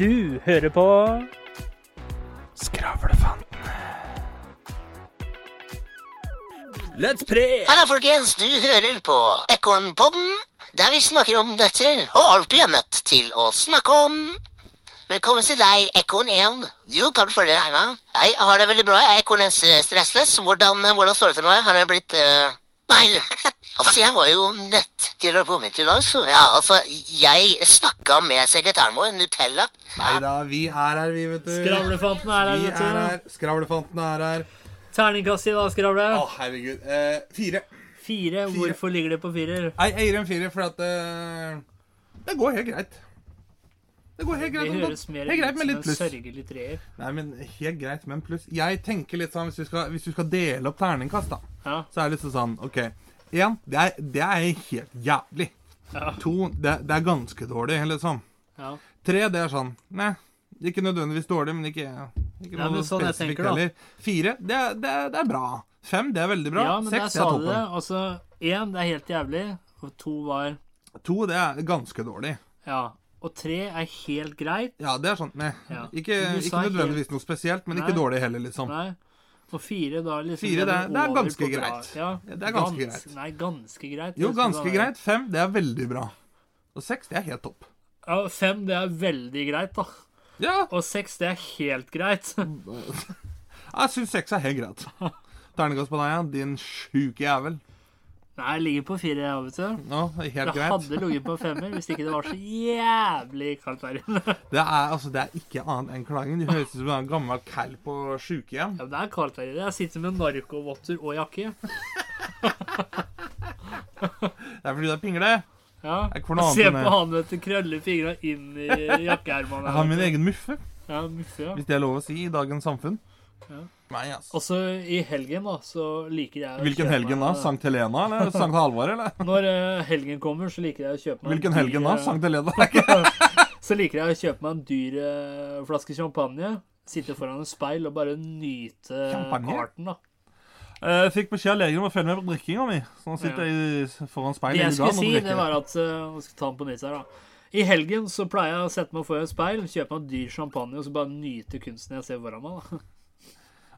Du hører på Skravlefantene. Let's pray! Hallo, folkens. Du hører på Ekornpodden, der vi snakker om nøtter og alt vi er nødt til å snakke om. Velkommen til deg, Ekorn 1. Jo, kan du følge deg med. Jeg har det veldig bra. Jeg er Ekorn 1 stressless. Hvordan, hvordan står det til nå? Har det blitt eh, Nei, altså, jeg var jo nødt til å komme til i dag, så ja, altså, jeg snakka med sekretæren vår, Nutella. Nei da, vi er her, vi, vet du. Skravlefanten er her, Vi vet er her. Skravlefanten er her. Terningkast i dag, Skravle. Å, herregud. Eh, fire. Fire. Hvorfor ligger det på firer? Jeg gir en firer fordi at uh, Det går helt greit. Det går helt Det greit. høres mer ut som en sørgelig treer. Nei, men helt greit med en pluss. Jeg tenker litt sånn, hvis du skal, hvis du skal dele opp terningkast, da, Ja. så er det litt sånn OK. Én, det, det er helt jævlig. Ja. To, det, det er ganske dårlig, liksom. ja. Tre, det er sånn Nei, ikke nødvendigvis dårlig, men ikke, ikke Ja, noe sånn spesifikt heller. Fire, det, det, er- det bra. Fem, det er veldig bra. ja, men Seks, det er det. toppen. Altså, én, det er helt jævlig. Og to var To, det er ganske dårlig. Ja. Og tre er helt greit. Ja, det er sånn med. Ja. ikke, ikke nødvendigvis nødvendigvis noe spesielt, men ikke dårlig heller, liksom. Nei. Og fire, da liksom Fire, det er- det er ganske greit. Ja, Ja, det er ganske gans- greit. Nei, ganske greit. Jo, ganske greit. Fem, det er veldig bra. Og seks, det er helt topp. Ja, fem, det er veldig greit, da. Ja, Og seks, det er helt greit. jeg syns seks er helt greit. Terningkast på deg, ja. Din sjuke jævel. Nei, jeg ligger på fire, jeg, vet du. No, helt Det greit. hadde ligget på femmer hvis ikke det var så jævlig kaldt der inne. Det er, altså, det er ikke annet enn klangen. Du høres ut som en gammel kall på sjukehjem. Ja, men det er kaldt der inne. Jeg sitter med narkovotter og jakke. Det er fordi det er pingle. Ja. Se på han, vet du. Krøller fingra inn i jakkeermene. Jeg har min egen muffe, Ja, muffe, ja. hvis det er lov å si, i dagens samfunn. Ja. Nei, altså. Og så i helgen, da, så liker jeg å Hvilken kjøpe helgen da? Sankt Helena eller Sankt Halvard, eller? Når uh, helgen kommer, så liker jeg å kjøpe meg Hvilken Hvilken dyr, helgen da? eh, Sankt Helena? Så liker jeg å kjøpe meg en dyr uh, flaske champagne. Sitte foran et speil og bare nyte Champagne? arten, da. Jeg Eh, fikk beskjed av legen om å følge med på drikkinga mi. Så nå sitter i, foran Det jeg skulle si, det var at uh, skal ta den på nytt her, da. I helgen så pleier jeg å sette meg foran et speil, kjøpe meg dyr champagne og så bare nyte kunsten jeg ser foran meg. da.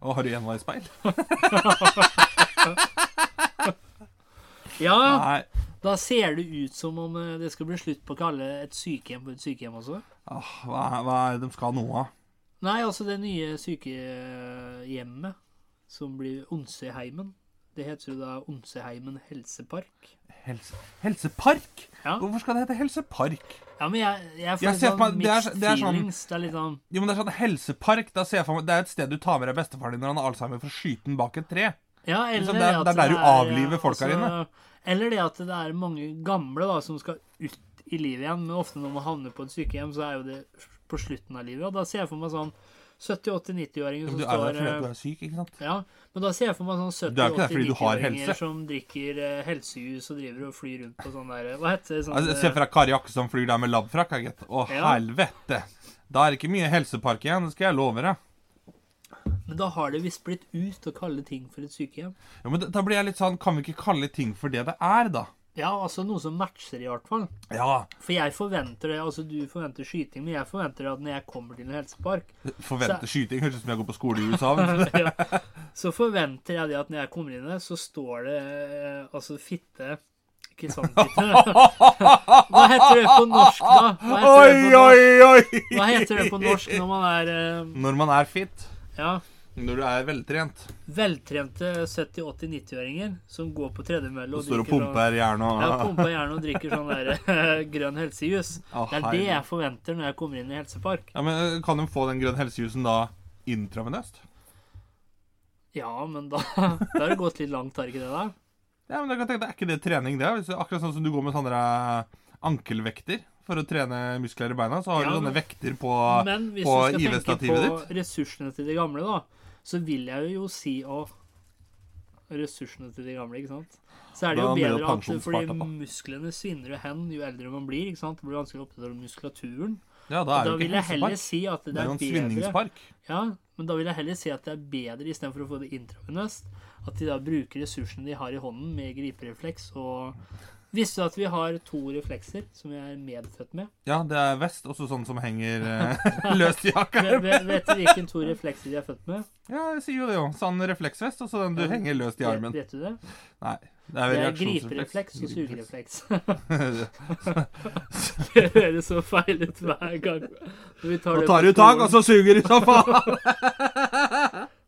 Og har du enveisspeil? Ja, Nei. da ser det ut som om eh, det skal bli slutt på å kalle et sykehjem for et sykehjem også. Åh, hva, hva er det de skal nå av? Nei, altså det nye sykehjemmet som blir Onseheimen. Det heter jo da Onseheimen helsepark. Helse, helsepark? Ja. Hvorfor skal det hete helsepark? Ja, men jeg, jeg får Jeg sånn meg- det er- det er sånn- feelings. Det er litt sånn Jo, men det er sånn helsepark, da ser jeg for meg Det er et sted du tar med deg bestefaren din når han har alzheimer for å skyte den bak et tre. Ja, eller Liksom, det er- det er der du er, altså, avliver folk her inne. Eller det at det er mange gamle da, som skal ut i livet igjen. Men ofte når man havner på et sykehjem, så er jo det på slutten av livet. Og da ser jeg for meg sånn 70-80-90-åringer som Du er der står fordi eh, du er syk, ikke sant? Ja, men da ser jeg for meg sånn Du er jo ikke der fordi du har 70-80-90-åringer som drikker eh, helsejus og driver og flyr rundt på sånn der Hva heter det? Sånn, Altså, Se deg Kari som flyr der med labfrakk. gitt. Å, Ja. helvete! Da er det ikke mye helsepark igjen, det skal jeg love deg. Men da har det visst blitt ut å kalle ting for et sykehjem. Ja, men da- da blir jeg litt sånn Kan vi ikke kalle ting for det det er, da? Ja, altså noe som matcher, i hvert fall. Ja. For jeg forventer det. Altså, du forventer skyting, men jeg forventer at når jeg kommer til en helsepark, Forvente skyting. Høres ut som jeg går på skole i USA. ja, så forventer jeg det at når jeg kommer inn der, så står det eh, altså fitte Ikke sant fitte. Hva heter det på norsk, da? Hva heter Oi, det på norsk, oi, oi! Hva heter det på norsk når man er uh... Når man er fit. Ja, Når du er veltrent. veltrente 70-80-90-åringer som går på tredemølle og Og står og sånn- pumper jern og Ja, pumper gjerne og drikker sånn der grønn helsejus. Å, Det er det jeg forventer når jeg kommer inn i helsepark. Ja, men eh, Kan de få den grønn helsejusen da intravenøst? Ja, men da, da har det gått litt langt, har ikke det da? Ja, men jeg kan tenke, Er ikke det trening, det? Hvis, akkurat sånn som du går med sånne eh, ankelvekter for å trene muskler i beina, så har Ja, du sånne vekter på, Men hvis du skal tenke på ditt. ressursene til de gamle, da, så vil jeg jo si å Ressursene til de gamle, ikke sant? Så er det jo bedre at fordi musklene svinner jo hen jo eldre man blir. ikke sant? Det blir vanskelig å opprettholde muskulaturen. Ja, da er det jo ikke helsepark. si at det, Det er jo en svinningspark. Ja, men da vil jeg heller si at det er bedre istedenfor å få det intravenøst. At de da bruker ressursene de har i hånden, med griperefleks og Visste du at vi har to reflekser som vi er medfødt med? Ja, det er vest, også sånn som henger eh, løst i jakka. Vet, vet vet du hvilken to reflekser de er født med? Ja, jeg sier jo det jo. Sånn refleksvest, og så den du henger løst i armen. vet du det? Nei, det er Det er griperefleks og sugerefleks. Det høres så feil ut hver gang. Vi tar tar du tak, og så suger du så faen!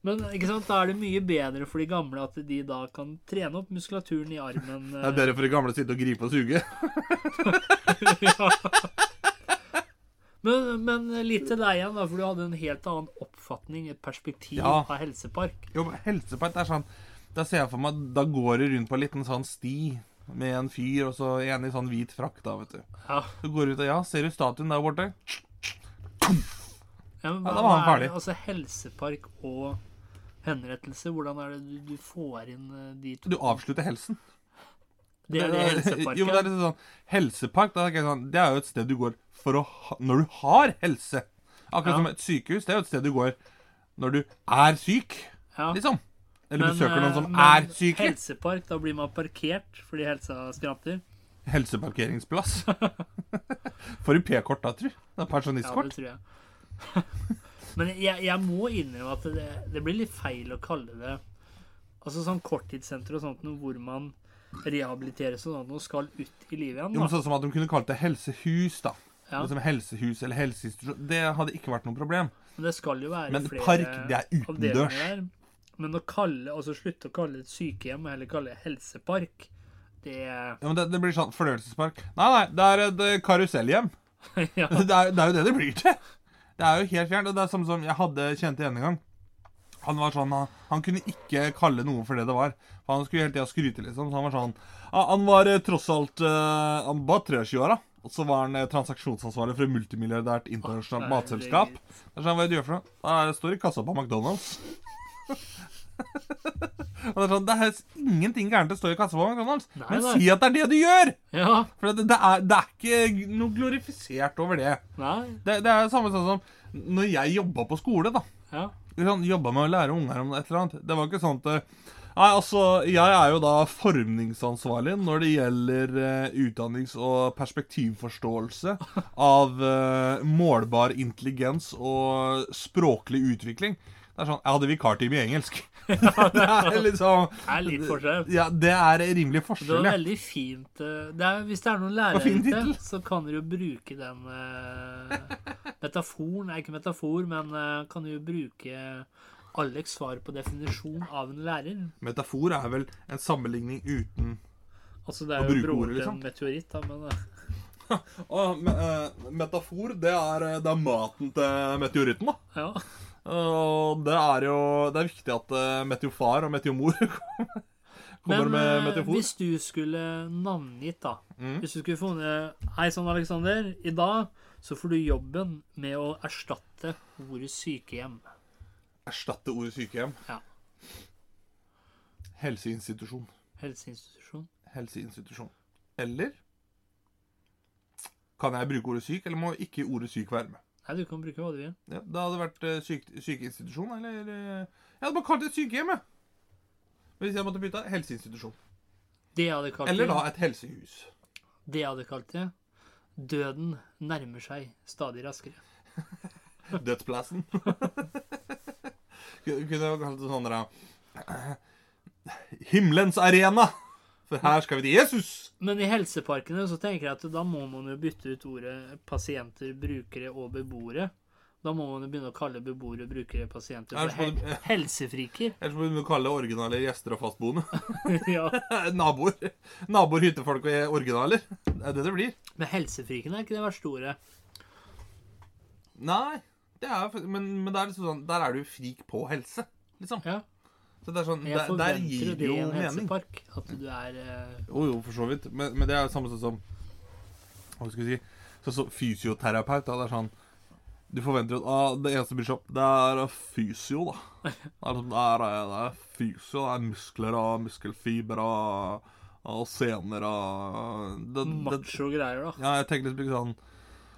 Men ikke sant, da er det mye bedre for de gamle at de da kan trene opp muskulaturen i armen. Det er bedre for de gamle å sitte og gripe og suge. Men, men litt til deg igjen, da, for du hadde en helt annen oppfatning, et perspektiv Ja. av helsepark. Jo, men helsepark er sånn Da ser jeg for meg Da går du rundt på en liten sånn sti med en fyr, og så en i sånn hvit frakk, da, vet du. Ja. Så går du ut og Ja, ser du statuen der borte? Ja, men Ja, da var han er ferdig. Altså helsepark og henrettelse, hvordan er det du, du får inn eh, de to? Du avslutter helsen. Det er det helsepark Jo, men det er liksom sånn Helsepark sånn, Det er jo et sted du går for å ha, når du har helse. Akkurat Ja. som et sykehus. Det er jo et sted du går når du er syk, Ja. liksom. Eller Men, besøker noen eh, som men er syke. Helsepark, da blir man parkert fordi helsa skranter. Helseparkeringsplass. Får du P-kort da, tru? Er Ja, det tror jeg. Men jeg, jeg må innrømme at det, det blir litt feil å kalle det Altså sånn korttidssenter og sånt noe hvor man rehabiliteres og sånt og skal ut i livet igjen. Jo. Sånn som at de kunne kalt det helsehus, da. Ja, Liksom helsehus eller helseinstitusjon. Det hadde ikke vært noe problem. men det skal jo være Men flere park, det er utendørs. Men å kalle, altså slutte å kalle det et sykehjem og heller kalle det helsepark, det Ja, men det, det blir sånn fornøyelsespark. Nei, nei, det er et eh, karusellhjem. ja. Det er, det er jo det det blir til. Det er jo helt fjernt. Og det er samme som jeg hadde kjent igjen en gang. Han var sånn, han, han kunne ikke kalle noe for det det var. For Han skulle hele tida skryte, liksom. Så han var sånn Han var eh, tross alt uh, Han var 23 år, da. Og så var han eh, transaksjonsansvarlig for et multimilliardært internasjonalt matselskap. Det er sånn, Hva det du gjør for noe? Da står i kassa på McDonald's. Og det er sånn, det er ingenting gærent å stå i kassa på McDonald's, Nei, men nei. si at det er det du gjør! Ja. For det, det, er, det er ikke noe glorifisert over det. Det, det er samme sånn som når jeg jobba på skole, da. Ja. Sånn, jobba med å lære unger om et eller annet. Det var ikke sånn at eh, Nei, altså, jeg er jo da formningsansvarlig når det gjelder uh, utdannings- og perspektivforståelse av uh, målbar intelligens og språklig utvikling. Det er sånn Jeg hadde vikartime i engelsk. det er liksom Det er litt forskjell. Ja, det er rimelig forskjell. Det var veldig fint eh, det er, Hvis det er noen lærere ute, så kan dere jo bruke den uh, metaforen Nei, ikke metafor, men uh, kan du jo bruke Alex svar på definisjon av en lærer. Metafor er vel en sammenligning uten Altså, det er jo bruke broren til liksom. en meteoritt, da, men uh. Me, metafor, det er, det er maten til meteoritten, da. ja. Og det er jo Det er viktig at uh, meteofar og meteomor kommer Men med eh, meteofor. hvis du skulle navngitt, da Mm. Hvis du skulle funnet Hei sann, Aleksander. I dag så får du jobben med å erstatte ordet sykehjem. Erstatte ordet sykehjem. Ja. Helseinstitusjon. Helseinstitusjon. Helseinstitusjon. Eller Kan jeg bruke ordet syk, eller må ikke ordet syk være med? Nei, du kan bruke hva du vil. Ja, det hadde vært uh, syk, sykeinstitusjon, eller eh, Jeg hadde bare kalt det et sykehjem, jeg. Hvis jeg måtte bytte helseinstitusjon. Det jeg hadde kalt Eller da et helsehus. det jeg hadde kalt det Døden nærmer seg stadig raskere. Dødsplassen. Kunne jeg kalt det sånn der eh, Himmelens arena! For her skal vi til Jesus! Men i helseparkene så tenker jeg at da må man jo bytte ut ordet pasienter, brukere og beboere. Da må man jo begynne å kalle beboere, brukere, pasienter for så må he du- helsefriker. Ellers må vi kalle originale gjester og fastboende. ja. Naboer. Naboer, hyttefolk og originaler. Det er det det blir. Men helsefrikene er ikke det verste ordet. Nei, det er, men, men det er liksom sånn, der er du frik på helse, liksom. Ja. Så det er sånn, jeg der, der forventer gir det jo en mening. At du er eh, Jo, jo, for så vidt. Men, men det er jo samme sånn som Hva skal vi si? så, så fysioterapeut. Da, det er sånn Du forventer at ah, det eneste bryr seg om, det er fysio, da. Det er, det er, det er fysio. Det er muskler og muskelfiber og, og sener og det, det, macho greier, da. Ja, jeg tenker liksom ikke sånn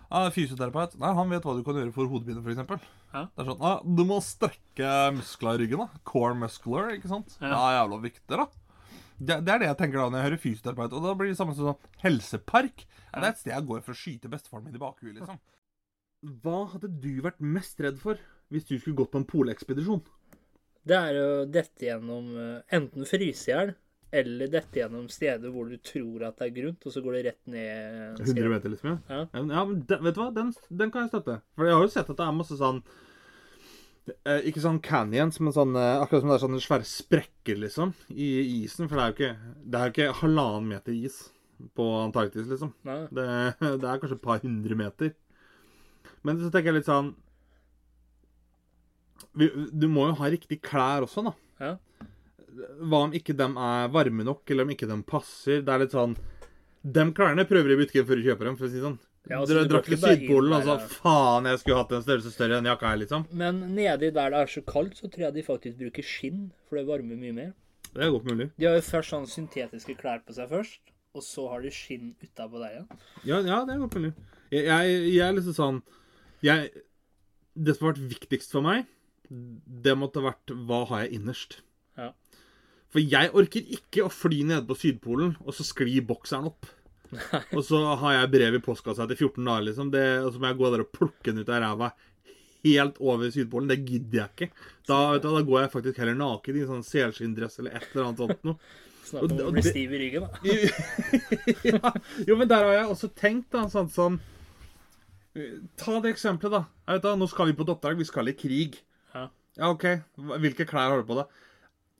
ah, Fysioterapeut Nei, han vet hva du kan gjøre for hodepine, f.eks. Ja. Det er sånn ah, Du må strekke muskler i ryggen. da Core muscular, ikke sant? Ja. Det er jævla viktig, da. Det, det er det jeg tenker da når jeg hører fysioterapeut. Og da blir det samme som sånn helsepark. Ja, det er et sted jeg går for å skyte bestefaren min i bakhuet, liksom. Hva hadde du vært mest redd for hvis du skulle gått på en polekspedisjon? Det er jo dette gjennom eh, enten fryse i hjel, eller dette gjennom steder hvor du tror at det er grunt, og så går det rett ned 100 meter, liksom? Ja, Ja. ja, men den, vet du hva? Den, den kan jeg støtte. For jeg har jo sett at det er masse sånn eh, Ikke sånn canyons, men sånn eh, akkurat som det er sånne svære sprekker, liksom, i isen. For det er jo ikke, det er jo ikke halvannen meter is på Antarktis, liksom. Det, det er kanskje et par hundre meter. Men så tenker jeg litt sånn Du må jo ha riktig klær også, da. Ja. Hva om ikke dem er varme nok, eller om ikke dem passer? Det er litt sånn De klærne prøver i butikken før du kjøper dem, for å si det sånn. Ja, altså, Dere drakk til Sydpolen og sa ja. 'faen, jeg skulle hatt en størrelse større enn jakka her', liksom. Men nedi der det er så kaldt, så tror jeg de faktisk bruker skinn, for det varmer mye mer. Det er godt mulig. De har jo først sånn syntetiske klær på seg først, og så har de skinn utapå der igjen. Ja, ja, det er godt mulig. Jeg, jeg, jeg er liksom sånn jeg, Det som har vært viktigst for meg, det måtte ha vært hva har jeg innerst? For jeg orker ikke å fly nede på Sydpolen, og så sklir bokseren opp. Og så har jeg brev i postkassa etter 14 dager, liksom. Det, og så må jeg gå der og plukke den ut av ræva helt over Sydpolen. Det gidder jeg ikke. Da, du, da går jeg faktisk heller naken i en sånn selskinndress eller et eller annet sånt noe. Snakk om å bli stiv i ryggen, da. ja. Jo, men der har jeg også tenkt, da, sånn som Ta det eksempelet, da. Da. Nå skal vi på et oppdrag. Vi skal i krig. Ja. Ja, OK. Hvilke klær har du på deg?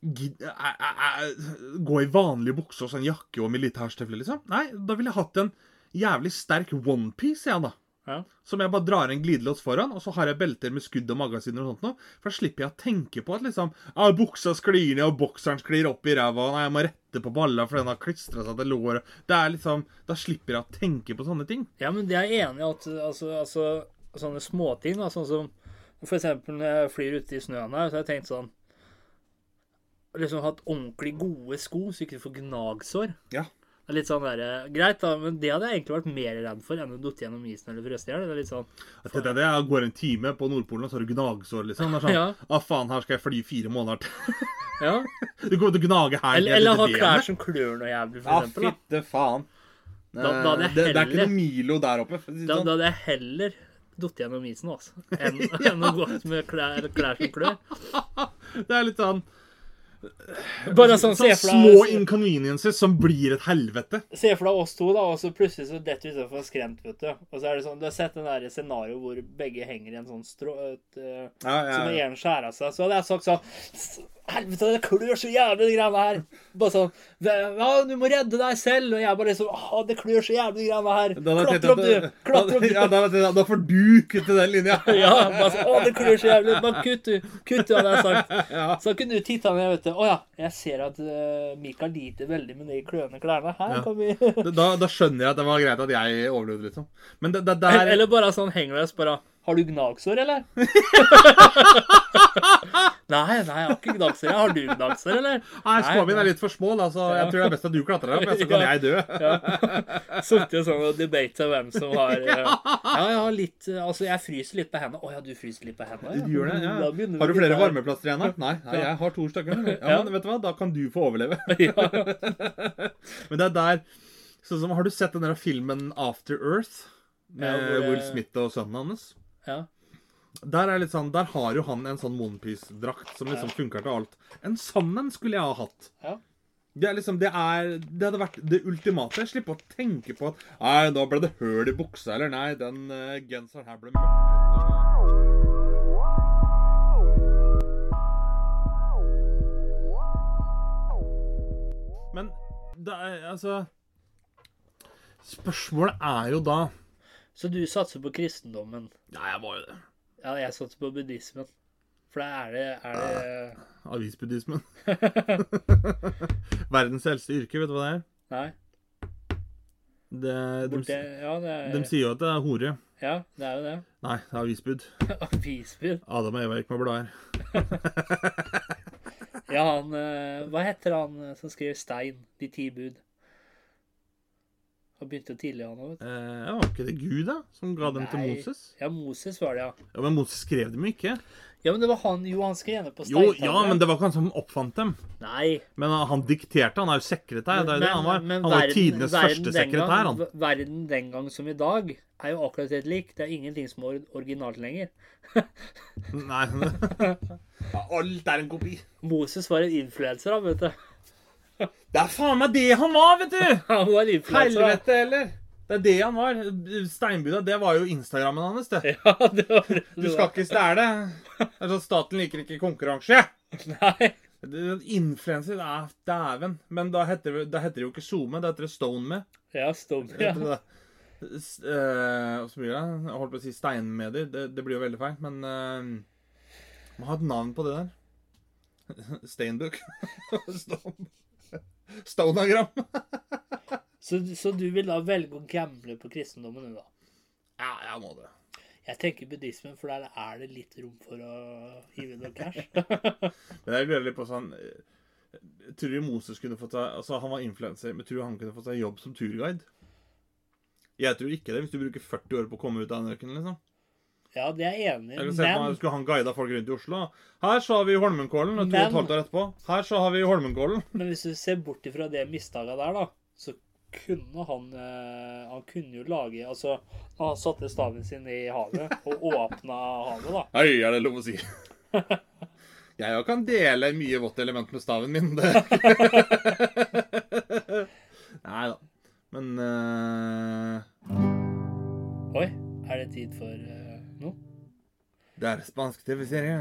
Æ- æ- æ- Gå i vanlige bukser og sånn jakke og militærstøvler, liksom? Nei, da ville jeg hatt en jævlig sterk onepiece, jeg, da. Ja. Som jeg bare drar en glidelås foran, og så har jeg belter med skudd og magasiner og sånt noe. For da slipper jeg å tenke på at liksom ah, Buksa sklir ned, og bokseren sklir opp i ræva, og jeg må rette på balla for den har klistra seg til låret. Det er liksom Da slipper jeg å tenke på sånne ting. Ja, men det er jeg enig i at altså, altså, sånne småting, da, sånn som for eksempel når jeg flyr ute i snøen her, så har jeg tenkt sånn Liksom hatt ordentlig gode sko, så ikke du får gnagsår. Ja. Det er litt sånn der, Greit, da, men det hadde jeg egentlig vært mer redd for enn å dotte gjennom isen eller frøst i hjel. Det er litt sånn for... det, det, jeg går en time på Nordpolen, og så har du gnagsår, liksom. Det er sånn, Ja. ah, faen, her skal jeg fly fire måneder til. Ja. Du kommer til å gnage her. Eller, eller ha klær som klør noe jævlig, for Ja, eksempel. Ja, fitte faen. Da- da jeg det, det er ikke noe Milo der oppe. Si Da, sånn. da hadde jeg heller datt gjennom isen altså, enn, enn å gå med klær, klær som klør. Det er litt sånn Bare sånn, se for deg små inconveniences som blir et helvete. Se for deg oss to, da, og så plutselig så detter vi utenfor skremt, vet du. Og så er det sånn, Du har sett den der scenarioet hvor begge henger i en sånn strå... Et, ja, Ja, ja, Som ja. ene skjærer seg. Så hadde jeg sagt sånn "S- Helvete, det klør så jævlig, de greiene her. Bare sånn Ja, du må redde deg selv. Og jeg bare liksom Å, det klør så jævlig, de greiene her. Klatre opp, du. at- Klatre opp, du. ja, da, da, da får du kutte den linja. Ja, bare sånn, å, det klør så jævlig. Bare kutt, du. Kutt, hadde jeg sagt. Så kunne du titta ned, vet du. Å ja, jeg ser at uh, Mikael liter veldig med de kløende klærne. Her Ja. kan vi Da, da skjønner jeg at det var greit at jeg overlevde, liksom. Men det, det der Eller bare sånn hengløs, bare Har du gnagsår, eller? Nei, nei, jeg har ikke gnagsår. Har du gnagsår, eller? Nei, skoa mine er litt for små, da, så jeg tror det er best at du klatrer opp, så kan jeg dø. Sittet sånn og debata hvem som har Ja, jeg har litt Altså, jeg fryser litt på hendene. Å ja, du fryser litt på hendene? Du gjør det, ja. Har du flere varmeplasser igjen? Nei, nei, jeg har to stykker. Ja, Ja. men vet du hva, da kan du få overleve. Ja. Men det er der Sånn som, Har du sett den der filmen After Earth? Med Ja, Will Smith og sønnen hans? ja. Der er litt sånn, der har jo han en sånn onepiece-drakt som liksom funker til alt. En sånn en skulle jeg ha hatt. Ja. Det er liksom, det er Det hadde vært det ultimate. Jeg slipper å tenke på at Nei, da ble det høl i buksa, eller nei, den uh, genseren her ble møkkete. Men det er altså Spørsmålet er jo da Så du satser på kristendommen? Ja, jeg var jo det. Ja, jeg satser på buddhismen. For da er det, er det Avisbuddhismen. Verdens eldste yrke, vet du hva det er? Nei. Det, de, Borte, ja, det er, de sier jo at det er hore. ja, det er jo det. Nei, det er avisbud. Avisbud. Adam og Eva gikk med blader. Ja, han eh, Hva heter han eh, som skriver Stein? De ti bud. Han begynte tidlig, han òg. Eh, var ikke det Gud, da? Som ga dem til Moses? Ja, Moses var det, ja. Ja, Men Moses skrev dem jo ikke. Ja, men det var han Jo, han skrev ned på Jo, ja, men det var ikke han som oppfant dem. Nei. Men han, han dikterte. Han er jo sekretær. Det er jo det han var. men Han var verden- tidenes verden første sekretær, gang- han. Verden den gang som i dag er jo akkurat helt lik. Det er ingenting som er originalt lenger. Nei. Alt er en kopi. Moses var en influenser, da, vet du. Det er faen meg det han var, vet du! Han var influenser. da. Helvete, eller? Det er det han var. Steinbuda, det var jo Instagrammen hans, det. Ja, det var det. Du skal ikke stjele. Det er sånn Staten liker ikke konkurranse. Nei. Det- Influenser er dæven. Men da heter, det, da heter det jo ikke SoMe, da heter det StoneMe. Ja, Stone Ja. Eh, og så blir det Jeg holdt på å si steinmedier. Det, det blir jo veldig feil. Men uh, må ha et navn på det der. Steinbook. Stonagram. Så, så du vil da velge å gamble på kristendommen, du, da? Ja, jeg må det. Jeg tenker buddhismen, for der er det litt rom for å hive noe cash. Men jeg lurer litt på sånn eh, Tror du Moses kunne fått seg Altså, han var influenser, men tror du han kunne fått seg jobb som turguide? Jeg tror ikke det, hvis du bruker 40 år på å komme ut av en ørken, liksom. Ja, det er jeg enig i, kan meg, men Skulle han guida folk rundt i Oslo? Her så har vi Holmenkollen, og to og et halvt år etterpå. Her så har vi Holmenkollen. Men hvis du ser bort ifra det misdaget der, da, så kunne han eh, Han kunne jo lage Altså, han satte staven sin i havet og åpna havet, da Hei, er det lov å si? Jeg òg kan dele mye vått element med staven min. Det. Nei da. Men uh... Oi, er det tid for noe? Det er spansk TV-serie.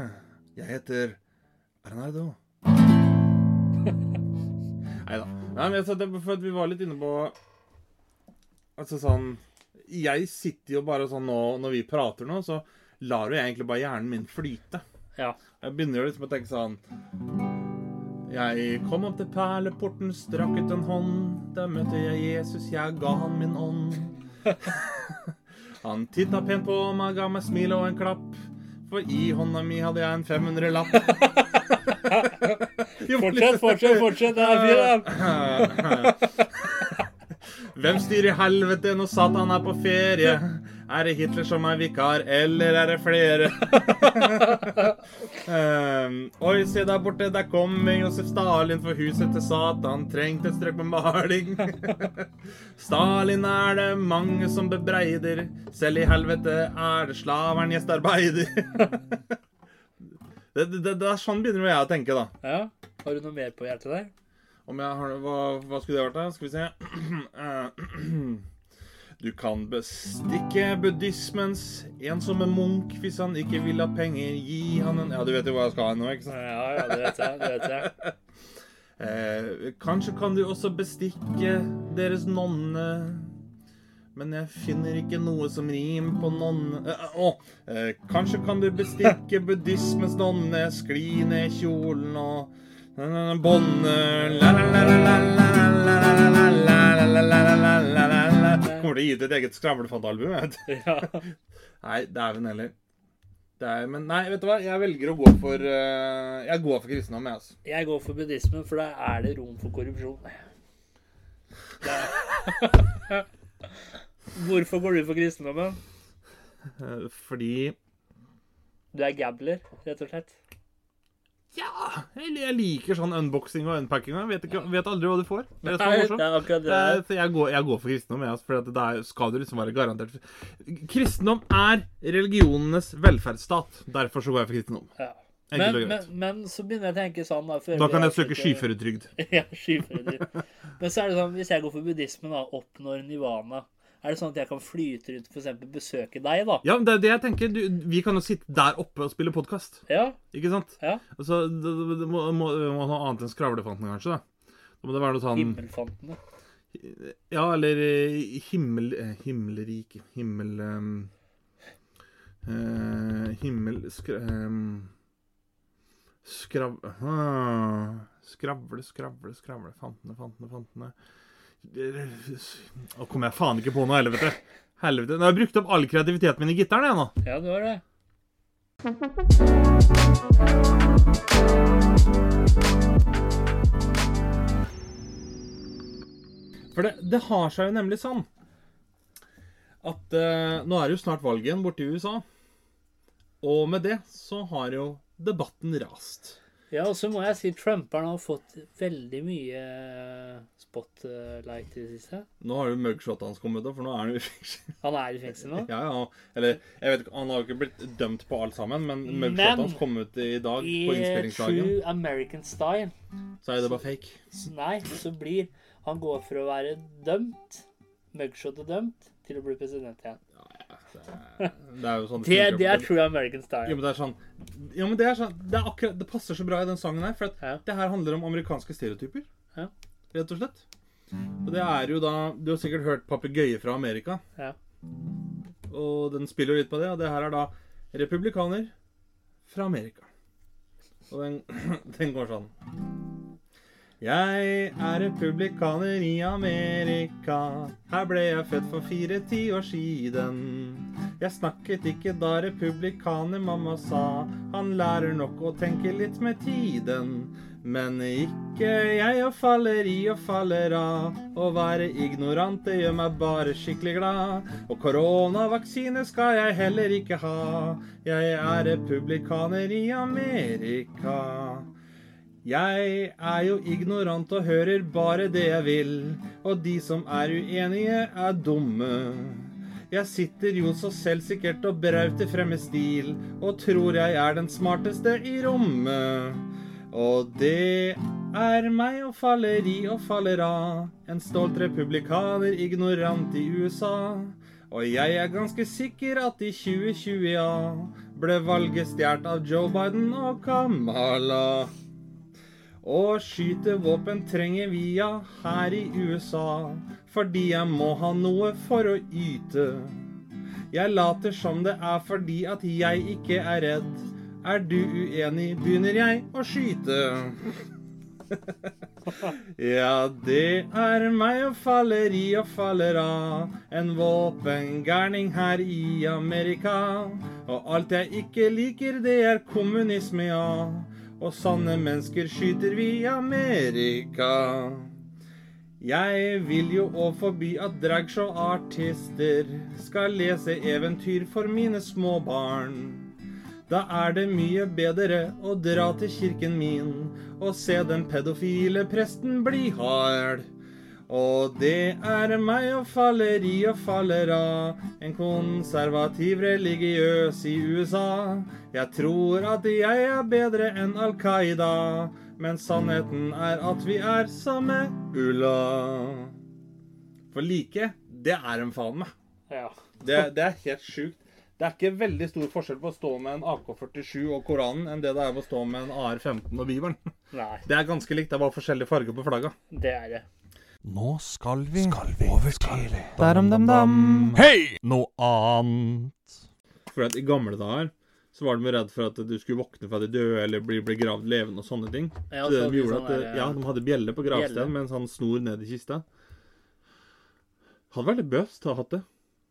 Jeg heter Bernardo. Nei da. Nei, men jeg sa det for at vi var litt inne på Altså sånn Jeg sitter jo bare sånn nå Når vi prater nå, så lar jo jeg egentlig bare hjernen min flyte. Ja. Jeg begynner jo liksom å tenke sånn Jeg kom opp til perleporten, strakk ut en hånd. Der møtte jeg Jesus, jeg ga han min ånd. Han titta pent på meg, ga meg smil og en klapp. For i hånda mi hadde jeg en 500-lapp. Fortsett, fortsett, fortsett. Det er fint. Hvem styrer helvete når Satan er på ferie? Er det Hitler som er vikar, eller er det flere? um, oi, se der borte, der kommer Josef Stalin, for huset til Satan trengte et strøk med maling. Stalin er det mange som bebreider, selv i helvete er det slaveren gjestarbeider. det, det, det er sånn begynner jeg å tenke, da. Ja. Har du noe mer på hjertet der? Om jeg har Hva, hva skulle det vært, da? Skal vi se. Eh, Du kan bestikke buddhismens ensomme munk hvis han ikke vil ha penger. Gi han en Ja, du vet jo hva jeg skal ha nå, ikke sant? Ja, ja, det vet jeg. Det vet jeg. Eh, kanskje kan du også bestikke deres nonne. Men jeg finner ikke noe som rimer på nonne eh, Å! eh, kanskje kan du bestikke buddhismens nonne, skli ned kjolen og Båndet Kommer til å gi ut et eget skravlefantalbum. vet. Ja. Nei, dæven heller. Det er, men nei, vet du hva? Jeg velger å gå for uh, Jeg går for kristendom, jeg, altså. Jeg går for buddhismen, for der er det rom for korrupsjon. Hvorfor går du for kristendommen? Fordi Du er gambler, rett og slett. Ja! Eller jeg liker sånn unboxing og unpacking. Jeg vet, ikke, vet aldri hva du får. Det er så morsomt. så jeg, går, jeg går for kristendom, jeg, altså, for det er, skal du liksom være garantert Kristendom er religionenes velferdsstat. Derfor så går jeg for kristendom. Ja. Men, men, men så begynner jeg å tenke sånn Da, Da kan jeg søke skyføretrygd. ja, skyføretrygd. Men så er det sånn, hvis jeg går for buddhismen, da, oppnår nivana Er det sånn at jeg kan flyte rundt, f.eks. besøke deg, da? Ja, men det er det jeg tenker. Du, vi kan jo sitte der oppe og spille podkast. Ja. Ikke sant? Ja. Altså, det, det, må, må, må noe annet enn skravlefanten, kanskje. da. Da må det være noe sånn Himmelfantene. Ja, eller eh, himmel... eh, Himmelrik Himmel... Um, uh, himmel... Skra, um, skrav... uh, skravle, skravle, skravle. Fantene, fantene, fantene. Nå kommer jeg faen ikke på noe, helvete. Helvete. Nå har jeg brukt opp all kreativiteten min i gitaren, jeg nå. Ja, du har det. For det, det har seg jo nemlig sånn at eh, nå er det jo snart valg igjen borte i USA. Og med det så har jo debatten rast. Ja, og så må jeg si Trumperen har fått veldig mye spotlight i det siste. Nå har jo mugshotet hans kommet da, for nå er han jo i fengsel. Han er i fengsel nå. Ja, ja. Eller, jeg vet ikke, han har jo ikke blitt dømt på alt sammen, men mugshotet hans kom ut i dag I på Men i True American Style Så er det bare fake. så Nei, så blir han går fra å være dømt, mugshotet dømt, til å bli president igjen. Det er jo sånn Det, det er true American Jo, style. men det er sånn jo, men det er sånn Det, er akkurat, det passer så bra i den sangen her, for at Ja. det her handler om amerikanske stereotyper. Ja. Rett og slett. Og det er jo da Du har sikkert hørt 'Papegøye fra Amerika', Ja. og den spiller jo litt på det. Og det her er da republikaner fra Amerika. Og den, den går sånn Jeg er republikaner i Amerika. Her ble jeg født for fire tiår siden. Jeg snakket ikke da republikaner, mamma sa. Han lærer nok å tenke litt med tiden. Men ikke jeg og faller i og faller av. Å være ignorant, det gjør meg bare skikkelig glad. Og koronavaksine skal jeg heller ikke ha. Jeg er republikaner i Amerika. Jeg er jo ignorant og hører bare det jeg vil, og de som er uenige, er dumme. Jeg sitter jo så selvsikkert og brauter frem med stil, og tror jeg er den smarteste i rommet. Og det er meg og faller i og faller av, en stolt republikaner, ignorant i USA. Og jeg er ganske sikker at i 2020, ja, ble valget stjålet av Joe Biden og Kamala. Å skyte våpen trenger vi ja her i USA, fordi jeg må ha noe for å yte. Jeg later som det er fordi at jeg ikke er redd. Er du uenig, begynner jeg å skyte. Ja, det er meg og faller i og faller av. En våpengærning her i Amerika. Og alt jeg ikke liker, det er kommunisme, ja. Og sanne mennesker skyter vi i Amerika. Jeg vil jo òg forby at dragshow-artister skal lese eventyr for mine små barn. Da er det mye bedre å dra til kirken min og se den pedofile presten bli hard. Og det er meg og faller i og faller av, en konservativ religiøs i USA. Jeg tror at jeg er bedre enn Al Qaida, men sannheten er at vi er samme ulla. For like, det er en faen meg. Ja. Det, det er helt sjukt. Det er ikke veldig stor forskjell på å stå med en AK-47 og Koranen enn det det er å stå med en AR-15 og Bibelen. Nei, Det er ganske likt. Det er bare forskjellig farge på flagga. det er det. Nå skal vi, over til Derom-dam-dam. Hei! Noe annet. For at I gamle dager så var de redd for at du skulle våkne fra de døde eller bli gravd levende og sånne ting. Ja, så det så de gjorde sånn at, der, ja, De hadde bjelle på gravstedet med en sånn snor ned i kista. Hadde vært litt bøst å ha hatt det.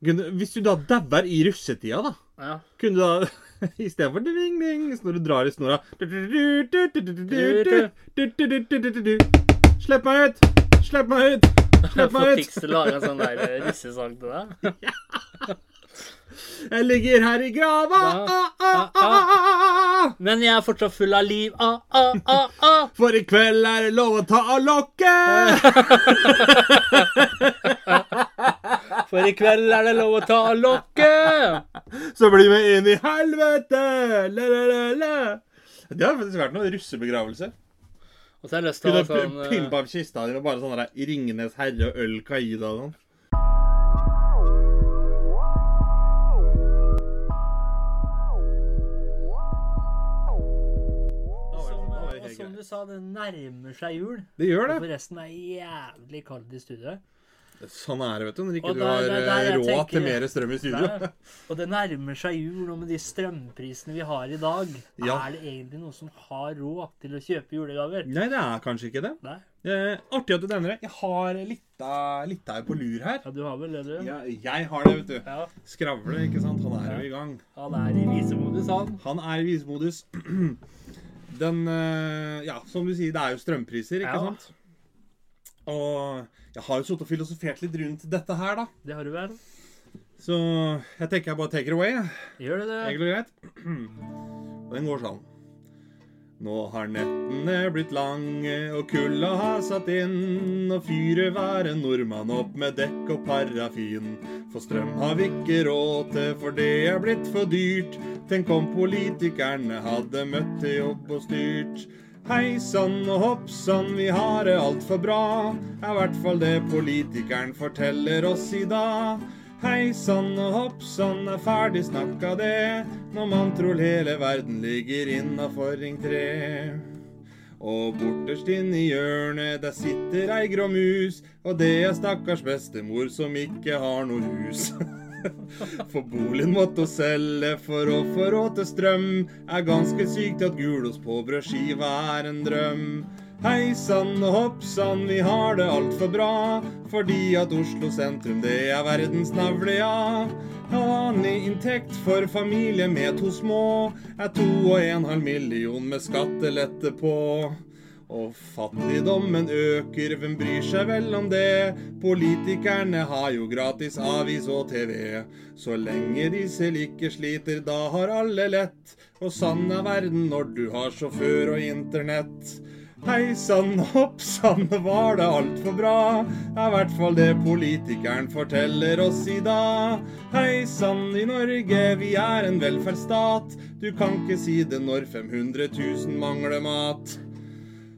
Kunne, hvis du da dauer i russetida, da Ja. Kunne du da Istedenfor ding-ding, når du drar i snora Slipp meg ut! Slipp meg ut! Slipp meg ut! Tix laga sånn der eh, russesang til deg. Jeg ligger her i grava! Ah, ah, ah, ah. Men jeg er fortsatt full av liv. Ah, ah, ah, ah. For i kveld er det lov å ta av lokket! For i kveld er det lov å ta av lokket. Så bli med inn i helvete! La, la, la. Det har faktisk vært noen russebegravelse. Og så har jeg lyst til å ha sånn eh, pimpa opp kista di med bare sånn der Ringenes herre og øl Kaida og sånn. som, og som du sa, det nærmer seg jul. Det gjør Og det. forresten er jævlig kaldt i studio. Sånn er det, vet du. Når ikke du har der- eh, der råd tenker- til mer strøm i studio. Og det nærmer seg jul, og med de strømprisene vi har i dag, Ja. er det egentlig noen som har råd til å kjøpe julegaver? Nei, det er kanskje ikke det. Eh, artig at du nevner det. Jeg har litt av, på lur her. Ja, du har vel det, du? Ja, jeg har det, vet du. Ja. Skravle, ikke sant. Han er jo i gang. Han er i visemodus, han. Han er i visemodus. Den eh, Ja, som du sier, det er jo strømpriser, ikke sant? Og jeg har jo sittet og filosofert litt rundt dette her, da. Det har du vel? Så jeg tenker jeg bare take it away. Gjør du det? Egentlig greit. Og den går sånn. Nå har nettene blitt lange, og kulda har satt inn. Og fyrer hver en nordmann opp med dekk og parafin. For strøm har vi ikke råd til, for det er blitt for dyrt. Tenk om politikerne hadde møtt til jobb og styrt. Hei sann og hopp sann, vi har det altfor bra. Er i hvert fall det politikeren forteller oss i dag. Hei sann og hopp sann, er ferdig snakka det, når man tror hele verden ligger innafor Ring 3. Og borterst inn i hjørnet, der sitter ei grå mus, og det er stakkars bestemor som ikke har noe hus. For boligen måtte hun selge for å få råd til strøm. Er ganske syk til at gulost på brødskiva er en drøm. Hei sann og hopp sann, vi har det altfor bra. Fordi at Oslo sentrum, det er verdens navle, ja. Vanlig inntekt for familie med to små er to og en halv million med skattelette på. Og fattigdommen øker, hvem bryr seg vel om det? Politikerne har jo gratis avis og TV. Så lenge de selv ikke sliter, da har alle lett. Og sann er verden når du har sjåfør og internett. Hei sann, hopp sann, var det altfor bra? Er i hvert fall det politikeren forteller oss i dag. Hei sann, i Norge, vi er en velferdsstat. Du kan ikke si det når 500 000 mangler mat.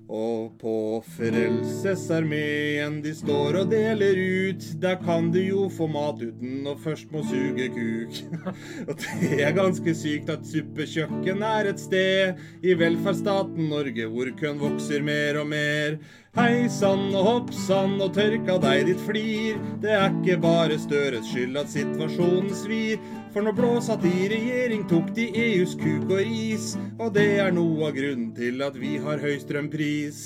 Og på Frelsesarmeen de står og deler ut. Der kan du jo få mat uten å først må suge kuk. og det er ganske sykt at suppekjøkken er et sted i velferdsstaten Norge hvor køen vokser mer og mer. Hei sann og hopp sann og tørka deg ditt flir. Det er ikke bare Støres skyld at situasjonen svir. For når blå satt i regjering, tok de EUs kuk og ris. Og det er noe av grunnen til at vi har høy strømpris.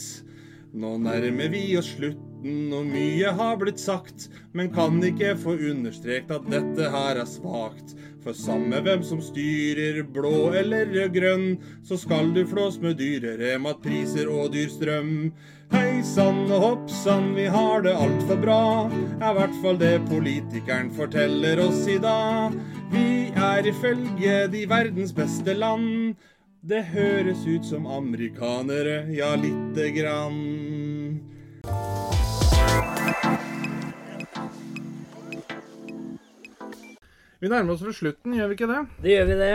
Nå nærmer vi oss slutten, og mye har blitt sagt. Men kan ikke få understreket at dette her er svakt. For samme hvem som styrer, blå eller rød-grønn, så skal du flås med dyrere matpriser og dyr strøm. Hei sann og hopp sann, vi har det altfor bra. Er i hvert fall det politikeren forteller oss i dag. Vi er ifølge de verdens beste land. Det høres ut som amerikanere, ja lite grann. Vi nærmer oss ved slutten, gjør vi ikke det? Det gjør vi det.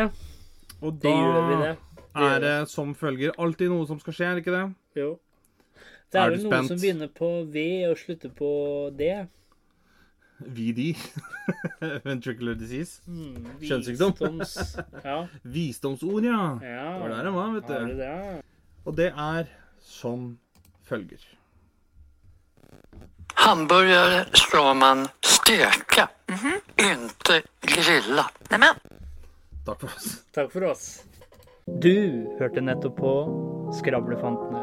Og Det gjør vi det. Det er det som følger alltid noe som skal skje, er det ikke det? Jo. Det Er er du vel noe spent? som begynner på V og slutter på D. VD. Ventricular disease. Hmm, Kjønnssykdom. Ja. Visdomsord, ja. ja. Det var der det var, vet du Det det? Og det er som følger. Hamburger slår man steka, inte grilla. Nämen, Takk for oss. Takk for oss. Du hørte nettopp på Skravlefantene.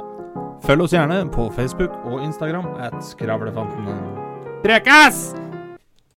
Følg oss gjerne på Facebook og Instagram at Skravlefantene. Prekas!